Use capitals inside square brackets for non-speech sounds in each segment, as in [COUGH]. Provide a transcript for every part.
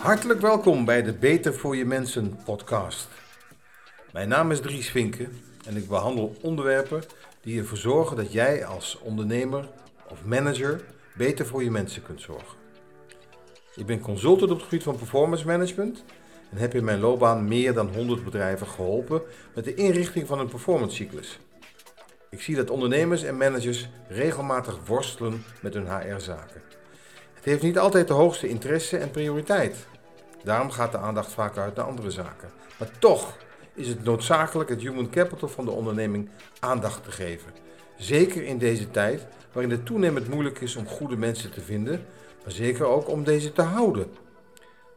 Hartelijk welkom bij de Beter voor je Mensen podcast. Mijn naam is Dries Vinken en ik behandel onderwerpen die ervoor zorgen dat jij als ondernemer of manager beter voor je mensen kunt zorgen. Ik ben consultant op het gebied van performance management en heb in mijn loopbaan meer dan 100 bedrijven geholpen met de inrichting van een performance cyclus. Ik zie dat ondernemers en managers regelmatig worstelen met hun HR-zaken. Het heeft niet altijd de hoogste interesse en prioriteit. Daarom gaat de aandacht vaak uit naar andere zaken. Maar toch is het noodzakelijk het human capital van de onderneming aandacht te geven. Zeker in deze tijd waarin het toenemend moeilijk is om goede mensen te vinden, maar zeker ook om deze te houden.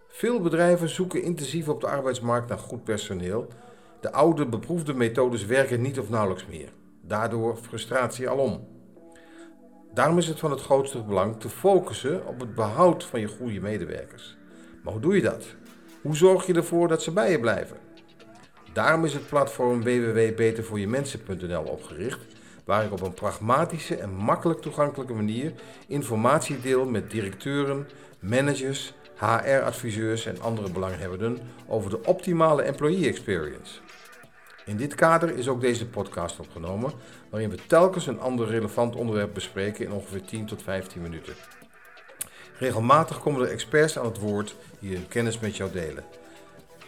Veel bedrijven zoeken intensief op de arbeidsmarkt naar goed personeel. De oude beproefde methodes werken niet of nauwelijks meer. Daardoor frustratie alom. Daarom is het van het grootste belang te focussen op het behoud van je goede medewerkers. Maar hoe doe je dat? Hoe zorg je ervoor dat ze bij je blijven? Daarom is het platform www.betervoorjemensen.nl opgericht, waar ik op een pragmatische en makkelijk toegankelijke manier informatie deel met directeuren, managers, HR-adviseurs en andere belanghebbenden over de optimale employee experience. In dit kader is ook deze podcast opgenomen, waarin we telkens een ander relevant onderwerp bespreken in ongeveer 10 tot 15 minuten. Regelmatig komen er experts aan het woord die hun kennis met jou delen.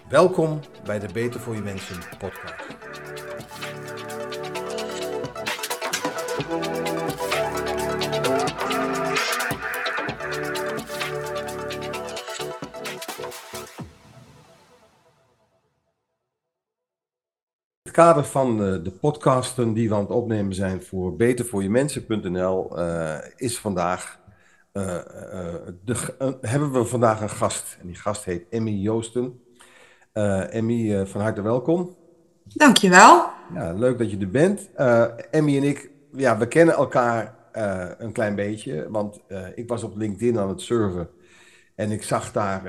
Welkom bij de Beter voor je Mensen podcast. Kader van eh, de podcasten die we aan het opnemen zijn voor betervoorjemensen.nl uh, is vandaag uh, de, hebben we vandaag een gast. En die gast heet Emmy Joosten. Emmy, van harte welkom. Dankjewel. Ja, leuk dat je er bent. Emmy en ik, ja, we kennen elkaar een klein beetje. Want ik was op LinkedIn aan het surfen. En ik zag daar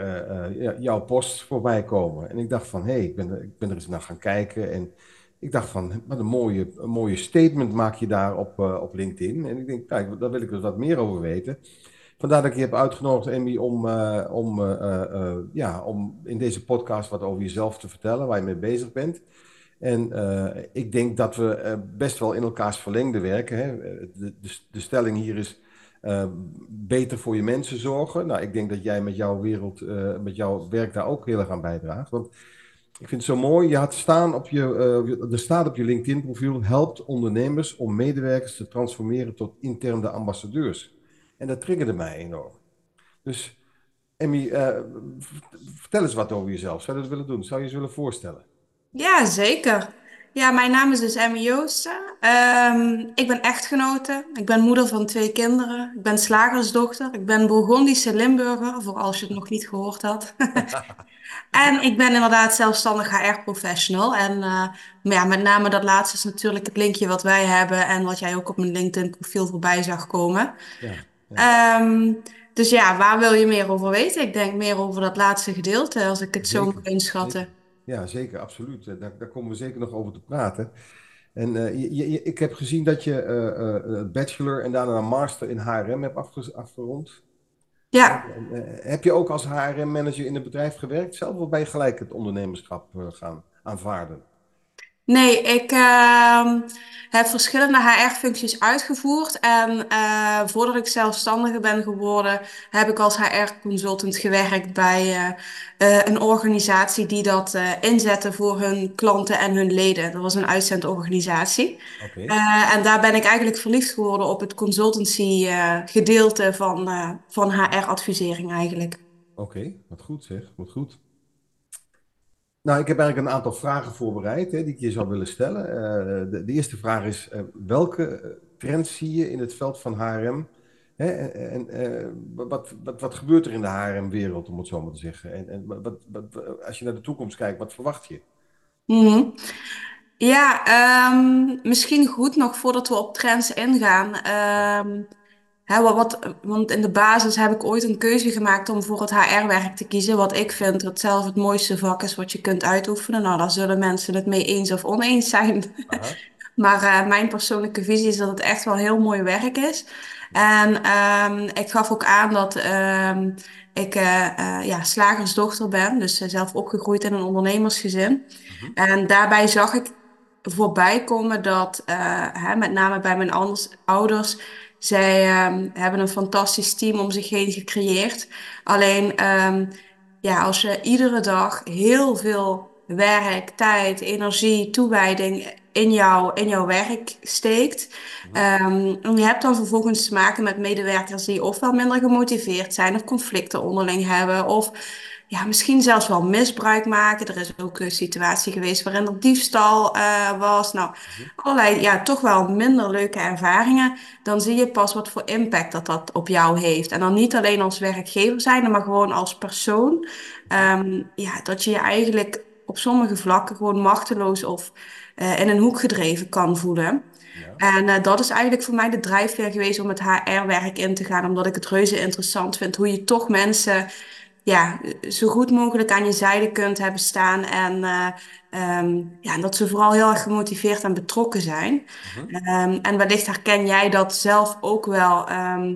jouw post voorbij komen. En ik dacht van, hé, hey, ik, ben, ik ben er eens naar gaan kijken. En ik dacht van, wat een mooie, een mooie statement maak je daar op, uh, op LinkedIn. En ik denk, kijk, daar wil ik dus wat meer over weten. Vandaar dat ik je heb uitgenodigd, Emmy, om, uh, om, uh, ja, om in deze podcast wat over jezelf te vertellen, waar je mee bezig bent. En ik denk dat we best wel in elkaars verlengde werken. Hè? De, de, de stelling hier is beter voor je mensen zorgen. Nou, ik denk dat jij met jouw wereld, met jouw werk daar ook heel erg aan bijdraagt. Want ik vind het zo mooi. Je had staan op je, er staat op je LinkedIn-profiel: helpt ondernemers om medewerkers te transformeren tot interne ambassadeurs. En dat triggerde mij enorm. Dus, Emmy, uh, vertel eens wat over jezelf. Zou je dat willen doen? Zou je eens willen voorstellen? Ja, zeker. Ja, mijn naam is dus Emmy Joosten. Um, ik ben echtgenote. Ik ben moeder van twee kinderen. Ik ben slagersdochter. Ik ben Bourgondische Limburger, voor als je het nog niet gehoord had. [LAUGHS] En ik ben inderdaad zelfstandig HR-professional. En uh, ja, met name dat laatste is natuurlijk het linkje wat wij hebben en wat jij ook op mijn LinkedIn-profiel voorbij zag komen. Ja, ja. Um, dus ja, waar wil je meer over weten? Ik denk meer over dat laatste gedeelte, als ik het zeker, zo moet inschatten. Ja, zeker, absoluut. Daar, daar, komen we zeker nog over te praten. En uh, je, je, ik heb gezien dat je uh, bachelor en daarna een master in HRM hebt afgerond. Ja. Eh, heb je ook als HRM-manager in het bedrijf gewerkt zelf of ben je gelijk het ondernemerschap eh, gaan aanvaarden? Nee, ik uh, heb verschillende HR-functies uitgevoerd. En uh, voordat ik zelfstandige ben geworden, heb ik als HR-consultant gewerkt bij uh, een organisatie die dat inzette voor hun klanten en hun leden. Dat was een uitzendorganisatie. Okay. en daar ben ik eigenlijk verliefd geworden op het consultancy gedeelte van, van HR-advisering eigenlijk. Oké, okay, wat goed zeg, wat goed. Nou, ik heb eigenlijk een aantal vragen voorbereid hè, die ik je zou willen stellen. Uh, de, de, eerste vraag is, uh, welke trends zie je in het veld van HRM? Hè, en wat, wat, wat gebeurt er in de HRM-wereld, om het zo maar te zeggen? En, en wat, wat, als je naar de toekomst kijkt, wat verwacht je? -hmm. Ja, um, misschien goed nog voordat we op trends ingaan. Um, Hè, wat, want in de basis heb ik ooit een keuze gemaakt om voor het HR-werk te kiezen. Wat ik vind dat zelf het mooiste vak is wat je kunt uitoefenen. Nou, daar zullen mensen het mee eens of oneens zijn. [LAUGHS] maar uh, mijn persoonlijke visie is dat het echt wel heel mooi werk is. En ehm, ik gaf ook aan dat ehm, ik eh, eh, ja, slagersdochter ben, dus eh, zelf opgegroeid in een ondernemersgezin. Mhm. En daarbij zag ik voorbij komen dat, eh, hè, met name bij mijn anders, ouders, zij ehm, hebben een fantastisch team om zich heen gecreëerd. Alleen, ehm, ja, als je iedere dag heel veel werk, tijd, energie, toewijding in jouw, in jouw werk steekt, ehm, en je hebt dan vervolgens te maken met medewerkers die ofwel minder gemotiveerd zijn of conflicten onderling hebben, of ja, misschien zelfs wel misbruik maken. Er is ook een situatie geweest waarin er diefstal eh, was. Nou, Mhm. allerlei, ja, toch wel minder leuke ervaringen. Dan zie je pas wat voor impact dat dat op jou heeft. En dan niet alleen als werkgever zijn, maar gewoon als persoon. Ehm, ja, dat je je eigenlijk op sommige vlakken gewoon machteloos of eh, in een hoek gedreven kan voelen. Ja. En eh, dat is eigenlijk voor mij de drijfveer geweest om het HR-werk in te gaan, omdat ik het reuze interessant vind hoe je toch mensen ja, zo goed mogelijk aan je zijde kunt hebben staan. En eh, ehm, ja, dat ze vooral heel erg gemotiveerd en betrokken zijn. Mhm. Ehm, en wellicht herken jij dat zelf ook wel. ehm,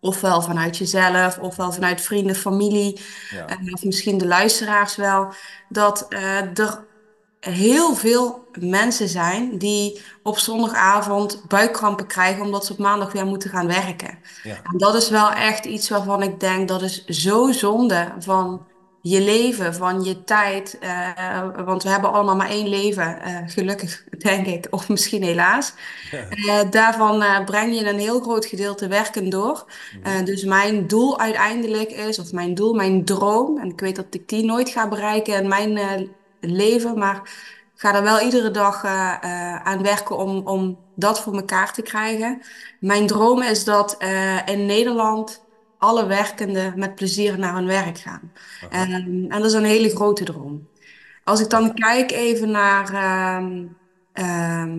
ofwel vanuit jezelf, ofwel vanuit vrienden, familie, Ja. eh, of misschien de luisteraars wel. Dat eh, er heel veel mensen zijn die op zondagavond buikkrampen krijgen omdat ze op maandag weer moeten gaan werken. Ja. En dat is wel echt iets waarvan ik denk dat is zo zonde van je leven, van je tijd. eh, want we hebben allemaal maar één leven, eh, gelukkig [LAUGHS] denk ik, of misschien helaas. Ja. Eh, daarvan breng je een heel groot gedeelte werken door. Mhm. Dus mijn doel uiteindelijk is, of mijn doel, mijn droom, en ik weet dat ik die nooit ga bereiken in mijn leven, maar ik ga er wel iedere dag eh, aan werken om, om dat voor elkaar te krijgen. Mijn droom is dat eh, in Nederland alle werkenden met plezier naar hun werk gaan. En, en dat is een hele grote droom. Als ik dan kijk even naar ehm, ehm,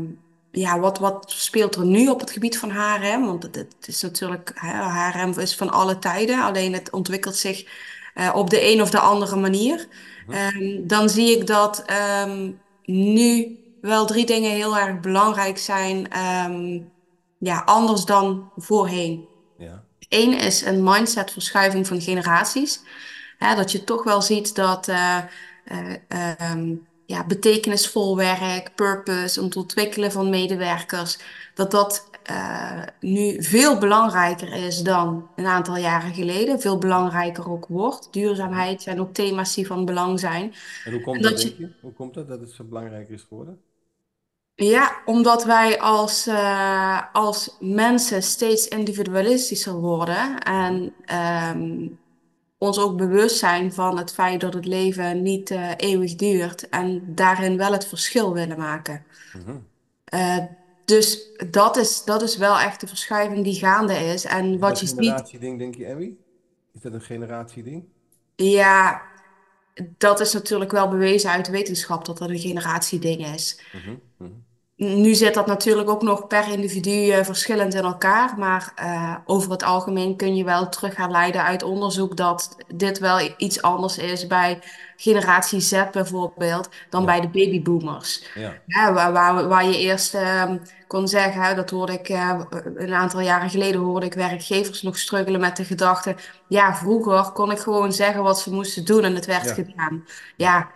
ja, wat, wat speelt er nu op het gebied van HRM? Want het, het is natuurlijk, hè, HRM is van alle tijden, alleen het ontwikkelt zich op de een of de andere manier. Mhm. Ehm, dan zie ik dat ehm, nu wel drie dingen heel erg belangrijk zijn, ehm, ja, anders dan voorheen. Ja. Eén is een mindsetverschuiving van generaties. Hè, dat je toch wel ziet dat eh, eh, ja, betekenisvol werk, purpose, om te ontwikkelen van medewerkers, dat dat eh, nu veel belangrijker is dan een aantal jaren geleden. Veel belangrijker ook wordt. Duurzaamheid zijn ook thema's die van belang zijn. En hoe En komt dat, dat denk je? Hoe komt dat dat het zo belangrijk is geworden? ja, omdat wij als, eh, als mensen steeds individualistischer worden en ehm, ons ook bewust zijn van het feit dat het leven niet eh, eeuwig duurt en daarin wel het verschil willen maken. Mhm. Dus dat is, dat is wel echt de verschuiving die gaande is. En Is dat wat een je ziet, generatieding, denk je, Emmy? Is dat een generatieding? ja, dat is natuurlijk wel bewezen uit de wetenschap dat dat een generatieding is. Mhm. Nu zit dat natuurlijk ook nog per individu eh, verschillend in elkaar, maar eh, over het algemeen kun je wel terug gaan leiden uit onderzoek dat dit wel iets anders is bij generatie Z bijvoorbeeld dan Ja. bij de babyboomers. Ja. Ja, waar, waar, waar je eerst ehm, kon zeggen, dat hoorde ik eh, een aantal jaren geleden, hoorde ik werkgevers nog struggelen met de gedachte, ja, vroeger kon ik gewoon zeggen wat ze moesten doen en het werd Ja. gedaan. Ja.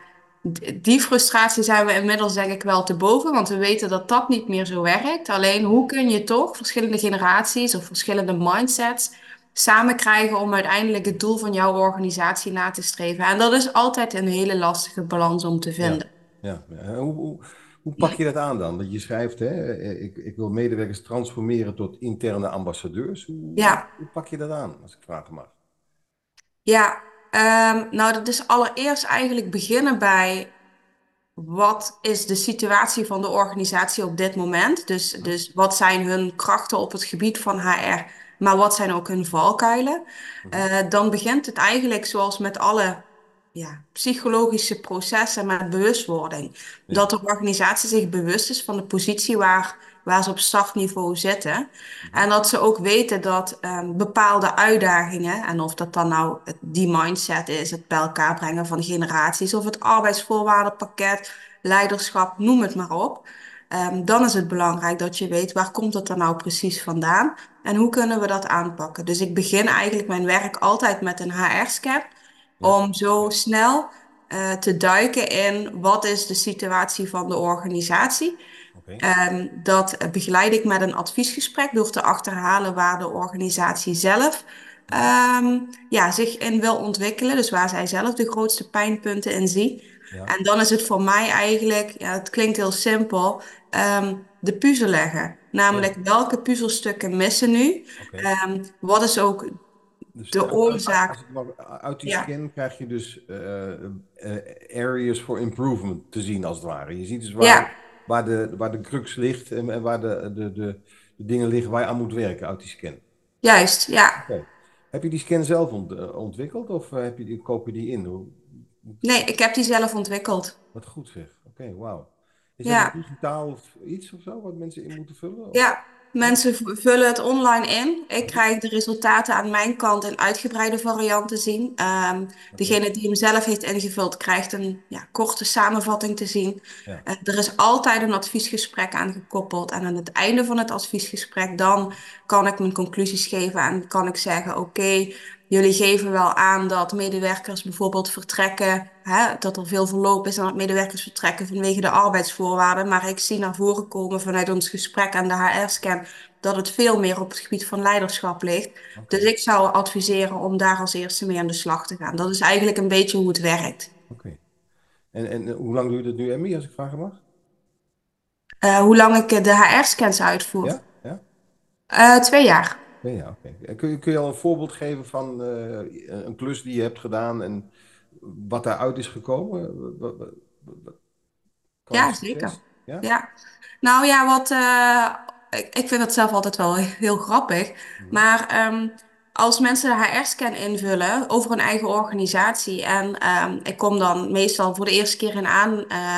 Die frustratie zijn we inmiddels denk ik wel te boven, want we weten dat dat niet meer zo werkt. Alleen hoe kun je toch verschillende generaties of verschillende mindsets samen krijgen om uiteindelijk het doel van jouw organisatie na te streven? En dat is altijd een hele lastige balans om te vinden. Ja. Hoe, hoe, hoe pak je dat aan dan? Want je schrijft, hè, ik, ik wil medewerkers transformeren tot interne ambassadeurs. Hoe, Ja. hoe pak je dat aan, als ik vragen mag? Ja, ehm, nou dat is allereerst eigenlijk beginnen bij wat is de situatie van de organisatie op dit moment. Dus, dus wat zijn hun krachten op het gebied van HR, maar wat zijn ook hun valkuilen? Mhm. Eh, dan begint het eigenlijk zoals met alle ja, psychologische processen met bewustwording. Ja. Dat de organisatie zich bewust is van de positie waar, waar ze op startniveau zitten. Mhm. En dat ze ook weten dat ehm, bepaalde uitdagingen, en of dat dan nou het- die mindset is, het bij elkaar brengen van generaties, of het arbeidsvoorwaardenpakket, leiderschap, noem het maar op. ehm, dan is het belangrijk dat je weet waar komt het er nou precies vandaan en hoe kunnen we dat aanpakken. Dus ik begin eigenlijk mijn werk altijd met een HR-scan om zo snel eh, te duiken in wat is de situatie van de organisatie. En dat eh, begeleid ik met een adviesgesprek door te achterhalen waar de organisatie zelf ehm, ja, zich in wil ontwikkelen. Dus waar zij zelf de grootste pijnpunten in zien. Ja, En dan is het voor mij eigenlijk, ja, het klinkt heel simpel, ehm, de puzzel leggen. ja, Namelijk welke puzzelstukken missen nu? Ehm, wat is ook Dus de als oorzaak? uit die Ja, scan krijg je dus eh, eh, areas for improvement te zien, als het ware. Je ziet dus waar, ja, waar de, waar de crux ligt en, en waar de, de, de, de dingen liggen waar je aan moet werken uit die scan. juist, ja. Heb je die scan zelf ont- eh, ontwikkeld of eh, heb je die, koop je die in? Hoe, Nee, ik heb die zelf ontwikkeld. wat goed zeg. Oké, wauw. Is dat Ja. digitaal of iets of zo wat mensen in moeten vullen? Of? Ja, mensen vullen het online in. Ik krijg de resultaten aan mijn kant in uitgebreide variant te zien. Ehm, degene die hem zelf heeft ingevuld, krijgt een ja, korte samenvatting te zien. ja. Eh, er is altijd een adviesgesprek aan gekoppeld. En aan het einde van het adviesgesprek, dan kan ik mijn conclusies geven en kan ik zeggen: Oké, jullie geven wel aan dat medewerkers bijvoorbeeld vertrekken, hè, dat er veel verloop is en dat medewerkers vertrekken vanwege de arbeidsvoorwaarden. Maar ik zie naar voren komen vanuit ons gesprek en de HR-scan dat het veel meer op het gebied van leiderschap ligt. Dus ik zou adviseren om daar als eerste mee aan de slag te gaan. Dat is eigenlijk een beetje hoe het werkt. oké. En, en eh, hoe lang doe je dat nu, Emmy, als ik vragen mag? Eh, hoe lang ik eh, de HR-scans uitvoer? Ja? Ja? Twee jaar. Ja, ja, oké. En Kun je, kun je al een voorbeeld geven van eh, een klus die je hebt gedaan en wat daaruit is gekomen? Ja, zeker. Ja? Ja. Nou ja, wat, eh, ik, ik vind het zelf altijd wel heel grappig. Mhm. Maar ehm, als mensen de HR-scan invullen over hun eigen organisatie en ehm, ik kom dan meestal voor de eerste keer in aan, eh,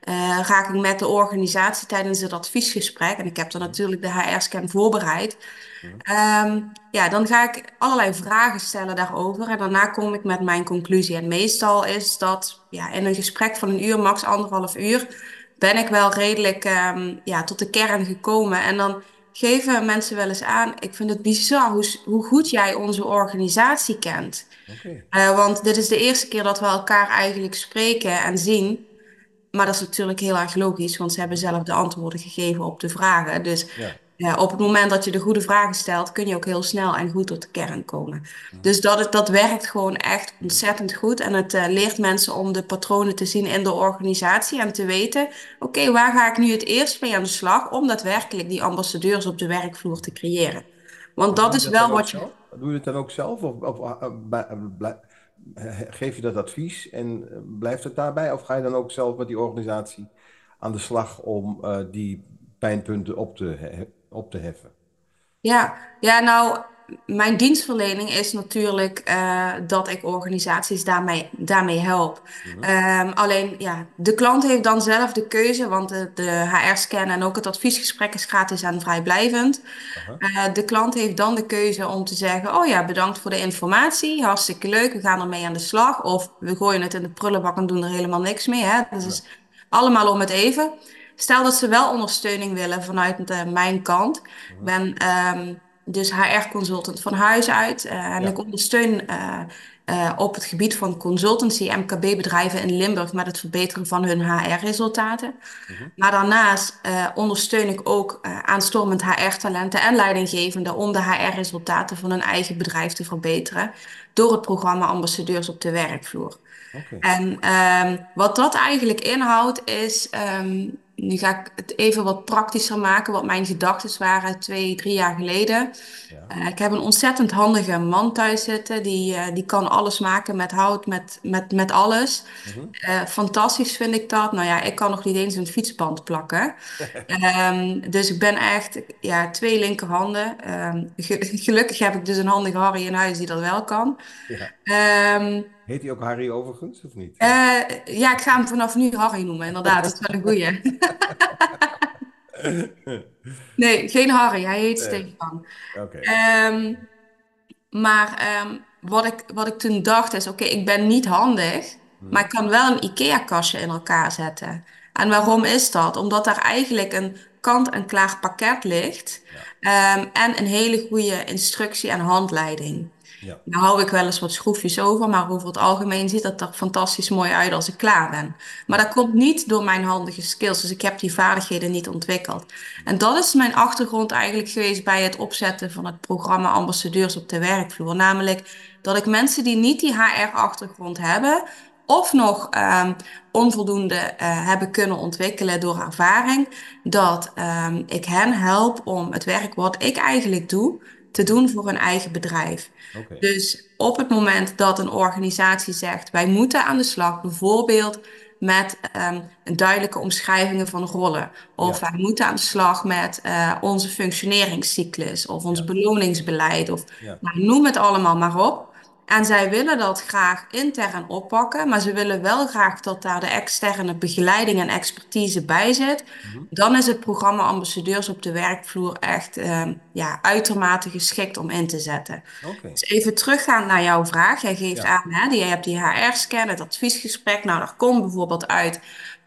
eh, raak ik met de organisatie tijdens het adviesgesprek en ik heb dan Mhm. natuurlijk de HR-scan voorbereid. Mhm. Ehm, ja, dan ga ik allerlei vragen stellen daarover en daarna kom ik met mijn conclusie. En meestal is dat ja, in een gesprek van een uur, max anderhalf uur, ben ik wel redelijk ehm, ja, tot de kern gekomen. En dan geven mensen wel eens aan, ik vind het bizar hoe, hoe goed jij onze organisatie kent. Eh, want dit is de eerste keer dat we elkaar eigenlijk spreken en zien. Maar dat is natuurlijk heel erg logisch, want ze hebben zelf de antwoorden gegeven op de vragen. Dus Ja. Ja, op het moment dat je de goede vragen stelt, kun je ook heel snel en goed tot de kern komen. Dus dat, dat werkt gewoon echt ontzettend goed. En het eh, leert mensen om de patronen te zien in de organisatie en te weten, oké, waar ga ik nu het eerst mee aan de slag om daadwerkelijk die ambassadeurs op de werkvloer te creëren? Want dat is dat wel wat je. zelf? Doe je het dan ook zelf? Of, of uh, uh, blij- eh, geef je dat advies en blijft het daarbij? Of ga je dan ook zelf met die organisatie aan de slag om die pijnpunten op te, op te heffen? Ja, ja, nou, mijn dienstverlening is natuurlijk eh, dat ik organisaties daarmee, daarmee help. Mhm. Ehm, alleen, ja, de klant heeft dan zelf de keuze, want de, de HR-scan en ook het adviesgesprek is gratis en vrijblijvend. Eh, de klant heeft dan de keuze om te zeggen: Oh ja, bedankt voor de informatie, hartstikke leuk, we gaan ermee aan de slag. Of we gooien het in de prullenbak en doen er helemaal niks mee. Hè? Dat is allemaal om het even. Stel dat ze wel ondersteuning willen vanuit eh, mijn kant. Ik ben ehm, dus HR-consultant van huis uit eh, en ik ondersteun eh, op het gebied van consultancy MKB-bedrijven in Limburg met het verbeteren van hun HR-resultaten. Mhm. Maar daarnaast ondersteun ik ook aanstormend HR-talenten en leidinggevenden om de HR-resultaten van hun eigen bedrijf te verbeteren door het programma Ambassadeurs op de werkvloer. En ehm, wat dat eigenlijk inhoudt is, ehm, nu ga ik het even wat praktischer maken, wat mijn gedachten waren twee, drie jaar geleden. Ja. Eh, ik heb een ontzettend handige man thuis zitten, die, eh, die kan alles maken met hout, met, met, met alles. Mhm. Eh, fantastisch vind ik dat. Nou ja, ik kan nog niet eens een fietsband plakken. [LAUGHS] Ehm, dus ik ben echt, ja, twee linkerhanden. Ehm, ge- gelukkig heb ik dus een handige Harry in huis die dat wel kan. Ja. Ehm, Heet hij ook Harry overigens, of niet? eh, ja, ik ga hem vanaf nu Harry noemen, inderdaad. Dat is wel een goeie. [LAUGHS] Nee, geen Harry, hij heet Nee. Stefan. Oké. Ehm, maar ehm, wat ik, wat ik toen dacht is, oké, ik ben niet handig, Mhm. maar ik kan wel een IKEA-kastje in elkaar zetten. En waarom is dat? Omdat daar eigenlijk een kant-en-klaar pakket ligt Ja, ehm, en een hele goede instructie en handleiding. Ja, Nou hou ik wel eens wat schroefjes over, maar over het algemeen ziet dat er fantastisch mooi uit als ik klaar ben. Maar dat komt niet door mijn handige skills, dus ik heb die vaardigheden niet ontwikkeld. En dat is mijn achtergrond eigenlijk geweest bij het opzetten van het programma Ambassadeurs op de werkvloer. Namelijk dat ik mensen die niet die HR-achtergrond hebben, of nog ehm, onvoldoende eh, hebben kunnen ontwikkelen door ervaring, dat ehm, ik hen help om het werk wat ik eigenlijk doe, te doen voor hun eigen bedrijf. Dus op het moment dat een organisatie zegt, wij moeten aan de slag, bijvoorbeeld met ehm, een duidelijke omschrijvingen van rollen, of Ja, wij moeten aan de slag met eh, onze functioneringscyclus, of ons ja, beloningsbeleid, of ja, nou, noem het allemaal maar op. En zij willen dat graag intern oppakken, maar ze willen wel graag dat daar de externe begeleiding en expertise bij zit. mhm, Dan is het programma Ambassadeurs op de werkvloer echt ehm, ja, uitermate geschikt om in te zetten. Dus even teruggaan naar jouw vraag. Jij geeft Ja, aan, hè, die, je hebt die HR-scan, het adviesgesprek. Nou, daar komt bijvoorbeeld uit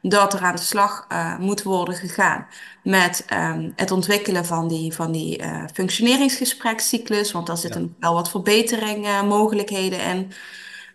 dat er aan de slag eh, moet worden gegaan met ehm, het ontwikkelen van die, van die eh, functioneringsgesprekscyclus, want daar zitten nog wel wat verbeteringmogelijkheden in.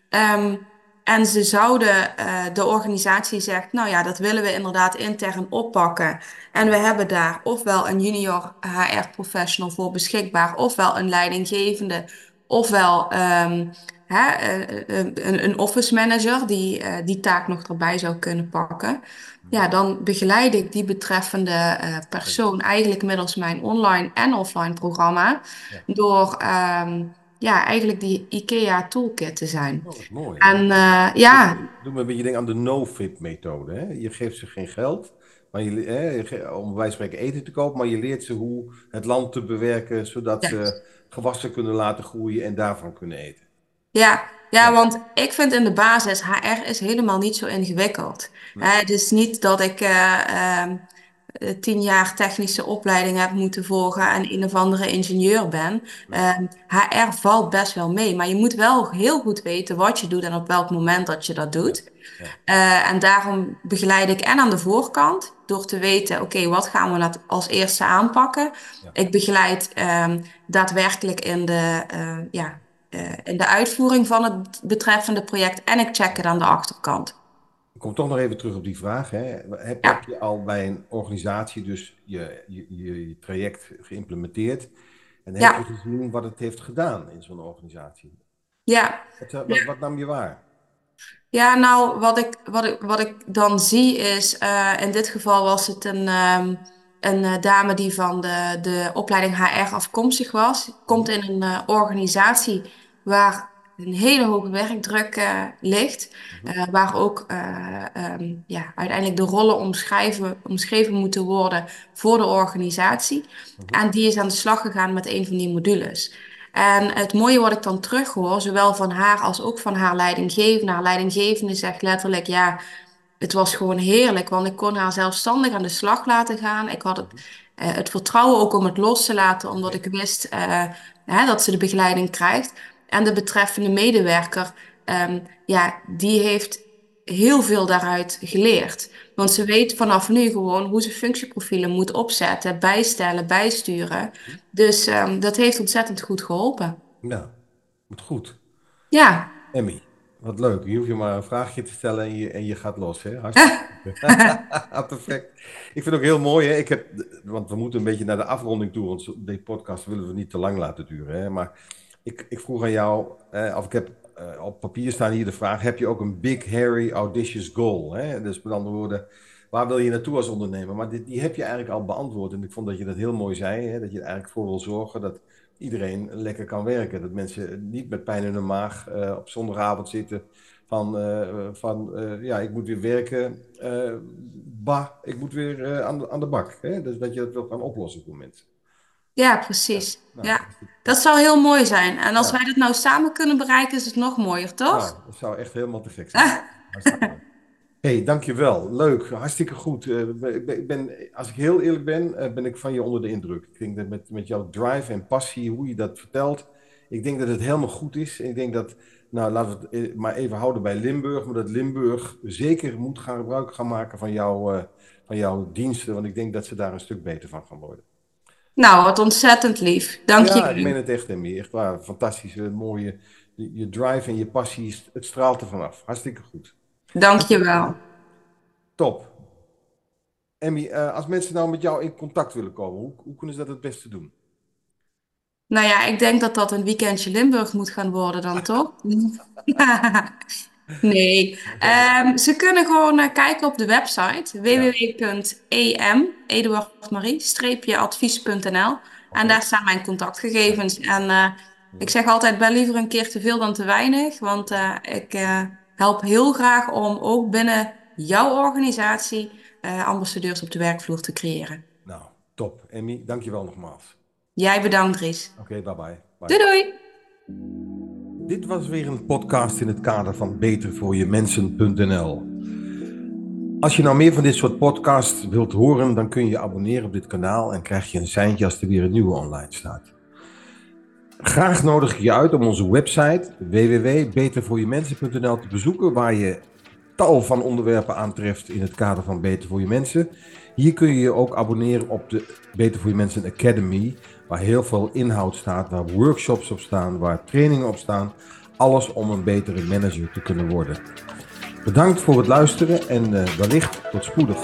Ehm, en ze zouden, eh, de organisatie zegt, nou ja, dat willen we inderdaad intern oppakken. En we hebben daar ofwel een junior HR-professional voor beschikbaar, ofwel een leidinggevende, ofwel ehm, hè, eh, eh, een, een office manager die eh, die taak nog erbij zou kunnen pakken. mhm, Ja, dan begeleid ik die betreffende persoon eigenlijk middels mijn online en offline programma Ja. door ehm, ja, eigenlijk die IKEA toolkit te zijn. Oh, wat mooi. En Doe, ja, doe me een beetje denken aan de no-fit-methode. Hè? Je geeft ze geen geld maar je, hè, om bij wijze van spreken eten te kopen, maar je leert ze hoe het land te bewerken, zodat ja. ze gewassen kunnen laten groeien en daarvan kunnen eten. Ja, ja, want ik vind in de basis, HR is helemaal niet zo ingewikkeld. nee, het is niet dat ik eh, ehm, eh, tien jaar technische opleiding heb moeten volgen en een of andere ingenieur ben. nee, Ehm, HR valt best wel mee, maar je moet wel heel goed weten wat je doet en op welk moment dat je dat doet. ja, Eh, en daarom begeleid ik en aan de voorkant door te weten, oké, wat gaan we dat als eerste aanpakken? ja. Ik begeleid ehm, daadwerkelijk in de, ja, in de uitvoering van het betreffende project en ik check het aan de achterkant. Ik kom toch nog even terug op die vraag. Hè. Heb, je al bij een organisatie dus je, je, je, je traject geïmplementeerd en heb je ja, gezien wat het heeft gedaan in zo'n organisatie? ja. Wat, eh, Ja. wat, wat nam je waar? Ja, nou, wat ik, wat ik, wat ik dan zie is, eh, in dit geval was het een, ehm, een eh, dame die van de, de opleiding HR afkomstig was. Komt in een eh, organisatie waar een hele hoge werkdruk eh, ligt, mhm, waar ook eh, ehm, ja, uiteindelijk de rollen omschrijven, omschreven moeten worden voor de organisatie. mhm, En die is aan de slag gegaan met een van die modules. En het mooie wat ik dan terughoor, zowel van haar als ook van haar leidinggevende. Haar leidinggevende zegt letterlijk, ja, het was gewoon heerlijk, want ik kon haar zelfstandig aan de slag laten gaan. Ik had het, eh, het vertrouwen ook om het los te laten, omdat ik wist eh, hè, dat ze de begeleiding krijgt. En de betreffende medewerker, ehm, ja, die heeft heel veel daaruit geleerd. Want ze weet vanaf nu gewoon hoe ze functieprofielen moet opzetten, bijstellen, bijsturen. Dus ehm, dat heeft ontzettend goed geholpen. Nou, goed. Ja. Emmy, wat leuk. Je hoeft je maar een vraagje te stellen en je, en je gaat los. Hè? Hartstikke. [LAUGHS] [LAUGHS] Perfect. Ik vind het ook heel mooi. Hè? Ik heb, want we moeten een beetje naar de afronding toe, want deze podcast willen we niet te lang laten duren. Hè? Maar ik, ik vroeg aan jou, eh, of ik heb eh, op papier staan hier de vraag: heb je ook een big, hairy, audacious goal? Hè? Dus met andere woorden, waar wil je naartoe als ondernemer? Maar dit, die heb je eigenlijk al beantwoord. En ik vond dat je dat heel mooi zei: hè? dat je er eigenlijk voor wil zorgen dat iedereen lekker kan werken. Dat mensen niet met pijn in hun maag eh, op zondagavond zitten. Van, eh, van eh, ja, ik moet weer werken. bah, ik moet weer aan, de, aan de bak. Hè? Dus dat je dat wil gaan oplossen voor mensen. Ja, Ja, precies. nou, Ja, hartstikke dat zou heel mooi zijn. En als Ja, wij dat nou samen kunnen bereiken, is het nog mooier, toch? nou, dat zou echt helemaal te gek zijn. [LAUGHS] Hey, dankjewel. Leuk, hartstikke goed. Eh, ik ben, als ik heel eerlijk ben, eh, ben ik van je onder de indruk. Ik denk dat met, met jouw drive en passie, hoe je dat vertelt, ik denk dat het helemaal goed is. Ik denk dat nou, laten we het maar even houden bij Limburg. Maar dat Limburg zeker moet gaan gebruik gaan maken van, jou, van jouw diensten. Want ik denk dat ze daar een stuk beter van gaan worden. Nou, wat ontzettend lief. Dank je. Ja, ik meen het echt, Emmy. Echt waar. Fantastische, mooie. Je drive en je passie, het straalt er vanaf. Hartstikke goed. Dank je wel. Top. Emmy, uh, als mensen nou met jou in contact willen komen, hoe, hoe kunnen ze dat het beste doen? Nou ja, ik denk dat dat een weekendje Limburg moet gaan worden dan, toch? [LAUGHS] nee. Um, ze kunnen gewoon uh, kijken op de website www.em, Eduard Marie, advies.nl. En daar staan mijn contactgegevens. En uh, ik zeg altijd, ben liever een keer te veel dan te weinig. Want uh, ik help heel graag om ook binnen jouw organisatie ambassadeurs op de werkvloer te creëren. Nou, top. Emmy, dankjewel nogmaals. Jij bedankt, Ries. Oké, okay, bye, bye bye. Doei doei. Dit was weer een podcast in het kader van betervoorjemensen.nl. Als je nou meer van dit soort podcasts wilt horen, dan kun je je abonneren op dit kanaal en krijg je een seintje als er weer een nieuwe online staat. Graag nodig ik je uit om onze website www.betervoorjemensen.nl te bezoeken, waar je tal van onderwerpen aantreft in het kader van Beter voor je Mensen. Hier kun je je ook abonneren op de Beter voor je Mensen Academy, waar heel veel inhoud staat, waar workshops op staan, waar trainingen op staan. Alles om een betere manager te kunnen worden. Bedankt voor het luisteren en uh, wellicht tot spoedig.